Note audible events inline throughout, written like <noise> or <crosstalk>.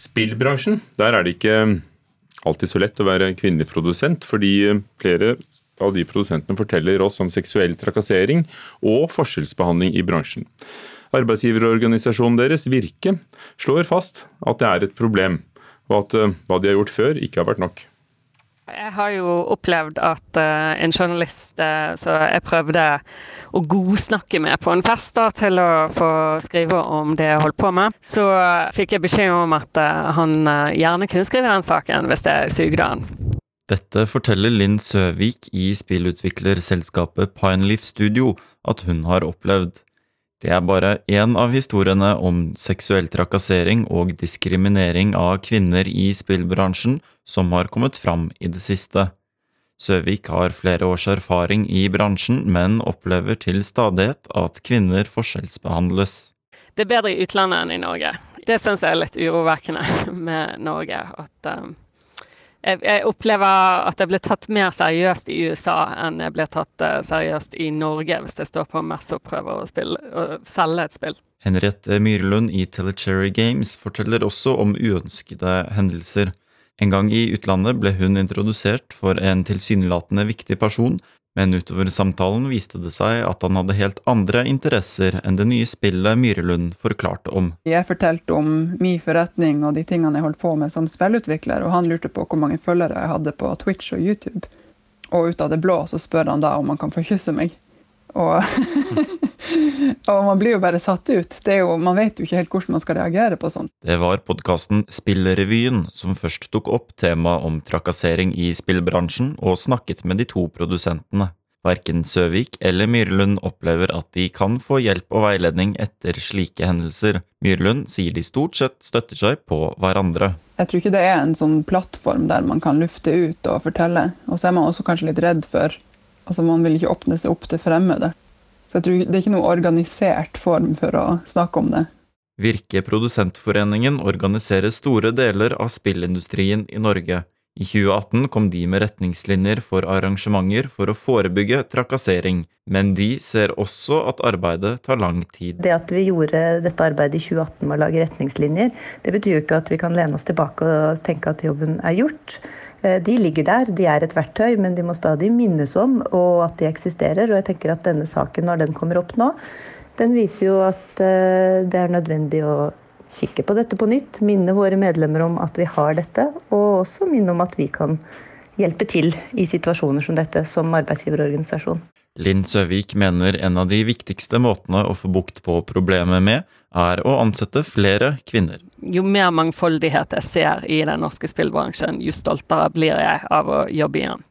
spillbransjen, der er det ikke alltid så lett å være kvinnelig produsent, fordi flere av de produsentene forteller oss om seksuell trakassering og forskjellsbehandling i bransjen. Arbeidsgiverorganisasjonen deres, Virke, slår fast at det er et problem, og at eh, hva de har gjort før, ikke har vært nok. Jeg har jo opplevd at uh, en journalist uh, som jeg prøvde å godsnakke med på en fest da, til å få skrive om det jeg holdt på med, så uh, fikk jeg beskjed om at han gjerne kunne skrive den saken hvis jeg sugde han. Dette forteller Linn Søvik i spillutviklerselskapet Pineleaf Studio at hun har opplevd. Det er bare én av historiene om seksuell trakassering og diskriminering av kvinner i spillbransjen som har kommet fram i det siste. Søvik har flere års erfaring i bransjen, men opplever til stadighet at kvinner forskjellsbehandles. Det er bedre i utlandet enn i Norge. Det syns jeg er litt urovekkende <laughs> med Norge. At um, jeg, opplever at jeg blir tatt mer seriøst i USA enn jeg blir tatt uh, seriøst i Norge hvis jeg står på messe og prøver å, spille, å selge et spill. Henriette Myrlund i Telecherry Games forteller også om uønskede hendelser. En gang i utlandet ble hun introdusert for en tilsynelatende viktig person men utover samtalen viste det seg at han hadde helt andre interesser enn det nye spillet Myrelund forklarte om. Jeg fortalte om min forretning og de tingene jeg holdt på med som spillutvikler, og han lurte på hvor mange følgere jeg hadde på Twitch og YouTube. Og ut av det blå så spør han da om han kan få kysse meg. Og, <laughs> og, man blir jo bare satt ut. Jo, man vet jo ikke helt hvordan man skal reagere på sånt. Det var podkasten Spillrevyen som først tok opp temaet om trakassering i spillbransjen, og snakket med de to produsentene. Verken Søvik eller Myrlund opplever at de kan få hjelp og veiledning etter slike hendelser. Myrlund sier de stort sett støtter seg på hverandre. Jeg tror ikke det er en sånn plattform der man kan lufte ut og fortelle. Og så er man også kanskje litt redd for Altså Man vil ikke åpne seg opp til fremmede. Så jeg tror Det er ikke noe organisert form for å snakke om det. Virke Produsentforeningen organiserer store deler av spillindustrien i Norge. I 2018 kom de med retningslinjer for arrangementer for å forebygge trakassering, men de ser også at arbeidet tar lang tid. Det at vi gjorde dette arbeidet i 2018 med å lage retningslinjer, det betyr jo ikke at vi kan lene oss tilbake og tenke at jobben er gjort. Eh, de ligger der, de er et verktøy, men de må stadig minnes om og at de eksisterer. Og jeg tenker at denne saken, når den kommer opp nå, den viser jo at eh, det er nødvendig å kikke på dette på nytt. Minne våre medlemmer om at vi har dette, og også minne om at vi kan hjelpe til i situasjoner som dette som arbeidsgiverorganisasjon. Linn Søvik mener en av de viktigste måtene å få bukt på problemet med, er å ansette flere kvinner. Jo mer mangfoldighet jeg ser i den norske spillbransjen, jo stoltere blir jeg av å jobbe igjen.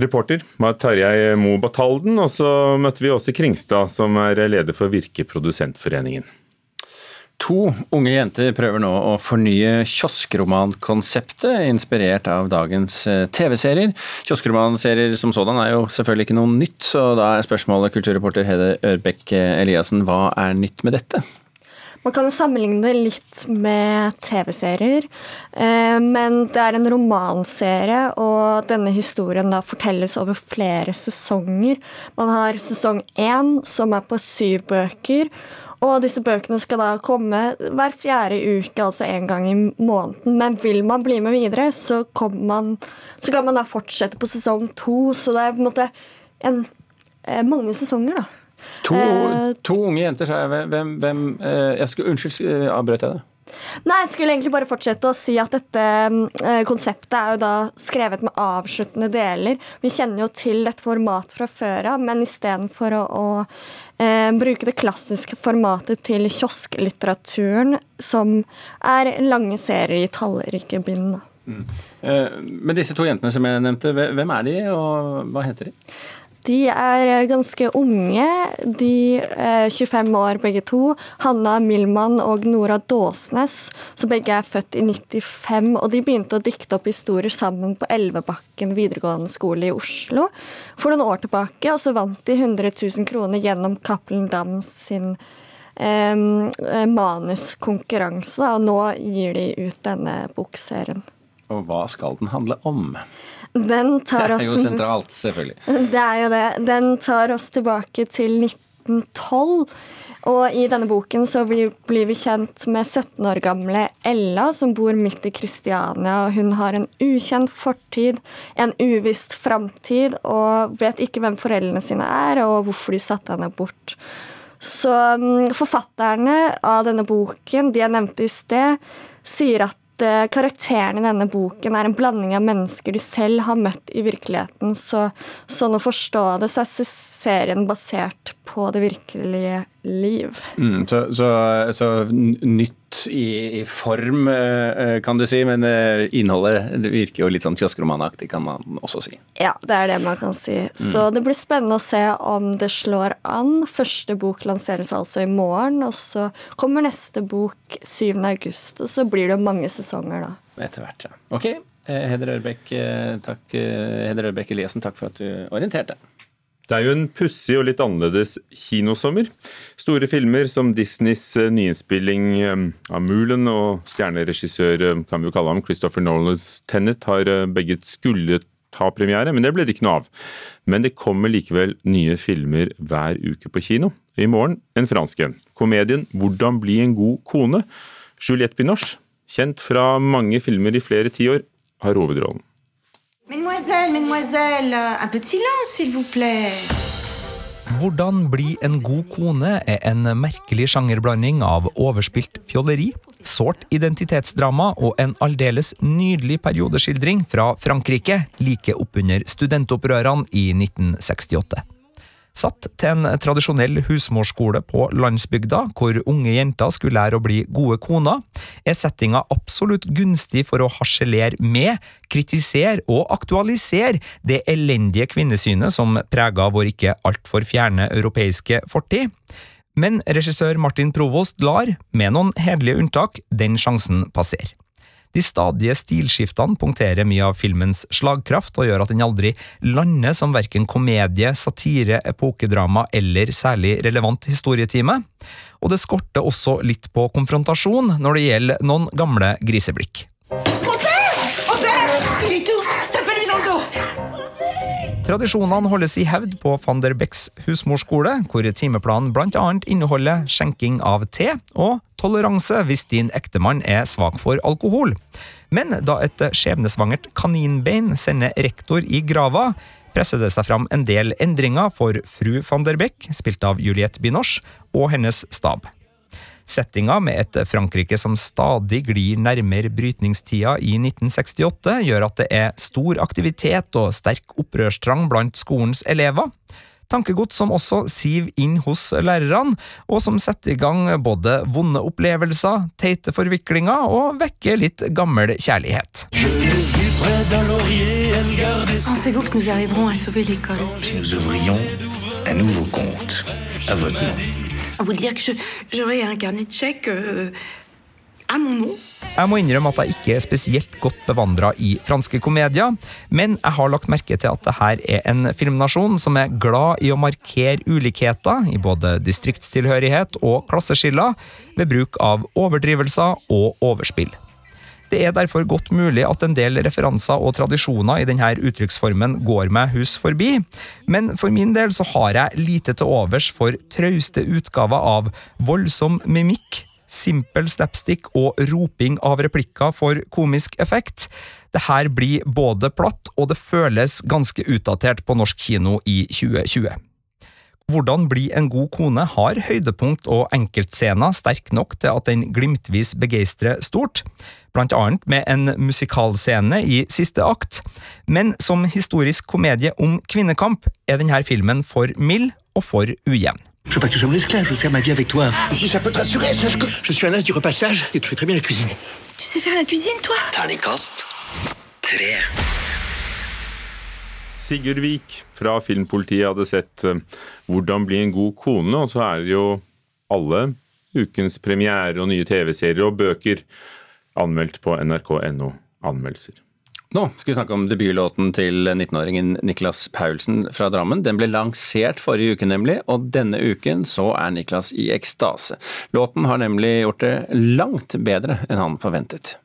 Reporter var Tarjei Mo Batalden, og så møtte vi også Kringstad, som er leder for Virke Produsentforeningen. To unge jenter prøver nå å fornye kioskromankonseptet, inspirert av dagens eh, TV-serier. Kioskromanserier som sådan er jo selvfølgelig ikke noe nytt, så da er spørsmålet, kulturreporter Hede Ørbekk Eliassen, hva er nytt med dette? Man kan jo sammenligne det litt med TV-serier, eh, men det er en romanserie, og denne historien da fortelles over flere sesonger. Man har sesong én, som er på syv bøker. Og disse bøkene skal da komme hver fjerde uke, altså én gang i måneden. Men vil man bli med videre, så, man, så kan man da fortsette på sesong to. Så det er på en måte en, eh, mange sesonger, da. To, eh, to unge jenter, sa jeg. Hvem, hvem eh, jeg skulle, Unnskyld, avbrøt jeg det? Nei, jeg skulle egentlig bare fortsette å si at dette eh, konseptet er jo da skrevet med avsluttende deler. Vi kjenner jo til dette formatet fra før av, men istedenfor å, å eh, bruke det klassiske formatet til kiosklitteraturen, som er lange serier i tallrike bind. Mm. Eh, men disse to jentene som jeg nevnte, hvem er de, og hva heter de? De er ganske unge. De er 25 år begge to. Hanna Milman og Nora Dåsnes, som begge er født i 95. Og de begynte å dikte opp historier sammen på Elvebakken videregående skole i Oslo for noen år tilbake. Og så vant de 100 000 kroner gjennom Cappelen Dam sin eh, manuskonkurranse. Og nå gir de ut denne bokserien. Og hva skal den handle om? Den tar oss Det er jo sentralt, selvfølgelig. Det er jo det. Den tar oss tilbake til 1912. Og i denne boken så blir, blir vi kjent med 17 år gamle Ella, som bor midt i Kristiania. Hun har en ukjent fortid, en uvisst framtid, og vet ikke hvem foreldrene sine er, og hvorfor de satte henne bort. Så um, forfatterne av denne boken, de jeg nevnte i sted, sier at uh, karakterene i denne boken er en blanding av mennesker de selv har møtt i virkeligheten. Så sånn å forstå det, så er serien basert på det virkelige liv. Mm, så, så, så, nytt i, i, form, eh, kan du si, men eh, innholdet det virker jo litt sånn kioskromanaktig, kan man også si. Ja, det er det man kan si. Mm. Så det blir spennende å se om det slår an. Første bok lanseres altså i morgen, og så kommer neste bok 7. august, og så blir det mange sesonger da. Etter hvert, ja. Ok, eh, Heder Ørbekk, takk, Heder Ørbekk Eliassen, takk for at du orienterte. Det er jo en pussig og litt annerledes kinosommer. Store filmer som Disneys eh, nyinnspilling eh, av Mulen og stjerneregissør eh, kan vi jo kalle ham, Christopher Nolans Tennet har begge skulle ha premiere, men det ble det ikke noe av. Men det kommer likevel nye filmer hver uke på kino. I morgen en fransk en. Komedien 'Hvordan bli en god kone'. Juliette Binoche, kjent fra mange filmer i flere tiår, har hovedrollen. Mesdemoiselles, mademoiselle, un peu de silence, s'il vous plaît. Hvordan bli en god kone er en merkelig sjangerblanding av overspilt fjolleri, sårt identitetsdrama og en aldeles nydelig periodeskildring fra Frankrike like oppunder studentopprørene i 1968. Satt til en tradisjonell husmorskole på landsbygda, hvor unge jenter skulle lære å bli gode koner, er settinga absolutt gunstig for å harselere med, kritisere og aktualisere det elendige kvinnesynet som prega vår ikke altfor fjerne europeiske fortid. Men regissør Martin Provost lar, med noen hederlige unntak, den sjansen passere. De stadige stilskiftene punkterer mye av filmens slagkraft og gjør at den aldri lander som verken komedie, satire, epokedrama eller særlig relevant historietime. Og det skorter også litt på konfrontasjon når det gjelder noen gamle griseblikk. Tradisjonene holdes i hevd på van der Becks husmorskole, hvor timeplanen bl.a. inneholder skjenking av te og toleranse hvis din ektemann er svak for alkohol. Men da et skjebnesvangert kaninbein sender rektor i grava, presser det seg fram en del endringer for fru van der Beck, spilt av Juliette Binoche, og hennes stab. Settinga med et Frankrike som stadig glir nærmere brytningstida i 1968, gjør at det er stor aktivitet og sterk opprørstrang blant skolens elever. Tankegods som også siver inn hos lærerne, og som setter i gang både vonde opplevelser, teite forviklinger og vekker litt gammel kjærlighet. Pensez-vous que nous arriverons à sauver l'école Si nous ouvrions un nouveau compte à votre nom vous dire que j'aurais un carnet de chèques euh, à mon nom. Jeg må innrømme at jeg ikke er spesielt godt bevandra i franske komedier, men jeg har lagt merke til at dette er en filmnasjon som er glad i å markere ulikheter i både distriktstilhørighet og klasseskiller ved bruk av overdrivelser og overspill. Det er derfor godt mulig at en del referanser og tradisjoner i denne uttrykksformen går meg hus forbi, men for min del så har jeg lite til overs for trauste utgaver av voldsom mimikk, simpel slapstick og roping av replikker for komisk effekt. Det her blir både platt, og det føles ganske utdatert på norsk kino i 2020. Hvordan bli en god kone har høydepunkt og enkeltscener sterk nok til at den glimtvis begeistrer stort, blant annet med en musikalscene i siste akt, men som historisk komedie om kvinnekamp er denne filmen for mild og for ujevn. Je veux pas que tu sois mon esclave, je veux faire ma vie avec toi. Et si ça peut te rassurer, sache que je suis un as du repassage et tu fais très bien la cuisine. Tu sais faire la cuisine, toi Terningkast tre. Sigurd Vik fra Filmpolitiet hadde sett eh, 'Hvordan bli en god kone', og så er det jo alle ukens premiere og nye TV-serier og bøker anmeldt på nrk.no anmeldelser. Nå skal vi snakke om debutlåten til 19-åringen Niklas Paulsen fra Drammen. Den ble lansert forrige uke, nemlig, og denne uken så er Niklas i ekstase. Låten har nemlig gjort det langt bedre enn han forventet.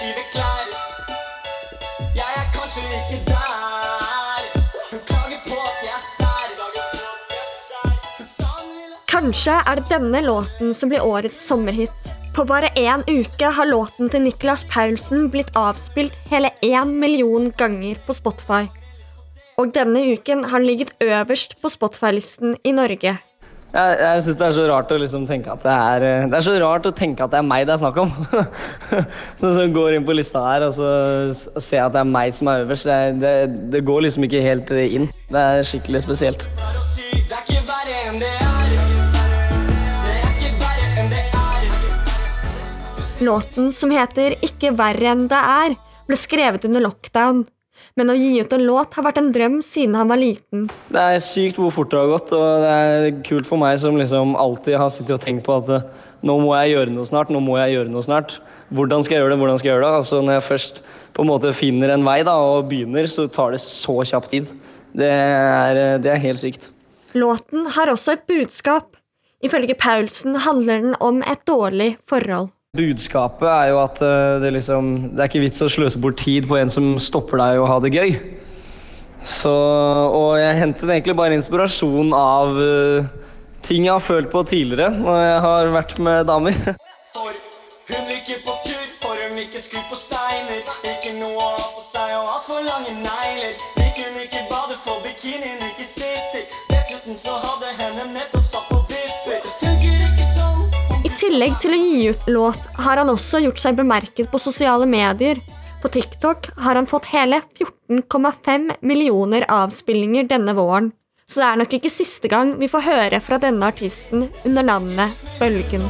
skrive klær. Jeg er kanskje ikke der. Er. Kanskje er det denne låten som blir årets sommerhit. På bare én uke har låten til Nicholas Paulsen blitt avspilt hele én million ganger på Spotify. Og denne uken har den ligget øverst på Spotify-listen i Norge jeg, jeg syns det er så rart å liksom tenke at det er eh, Det er så rart å tenke at det er meg det er snakk om. <laughs> så, så går inn på lista her og så ser at det er meg som er øverst. Det, det, det går liksom ikke helt inn. Det er skikkelig spesielt. Låten som heter Ikke verre enn det er, ble skrevet under lockdown. Men å gi ut en låt har vært en drøm siden han var liten. Det er sykt hvor fort det har gått, og det er kult for meg som liksom alltid har sittet og tenkt på at eh, nå må jeg gjøre noe snart, nå må jeg gjøre noe snart. Hvordan skal jeg gjøre det, hvordan skal jeg gjøre det? Altså Når jeg først på en måte finner en vei da, og begynner, så tar det så kjapp tid. Det er, eh, det er helt sykt. Låten har også et budskap. Ifølge Paulsen handler den om et dårlig forhold. Budskapet er jo at eh, det, liksom, det er ikke vits å sløse bort tid på en som stopper deg å ha det gøy. Så, og jeg hentet egentlig bare inspirasjon av uh, ting jeg har følt på tidligere når jeg har vært med damer. <laughs> For hun liker på tur, for hun liker skru på steiner. Ikke noe å ha på seg og altfor lange negler. Liker hun ikke bade for bikinien ikke sitter. Dessuten så hadde henne nettopp satt på tillegg til å gi ut låt har han også gjort seg bemerket på sosiale medier. På TikTok har han fått hele 14,5 millioner avspillinger denne våren. Så det er nok ikke siste gang vi får høre fra denne artisten under navnet Bølgen.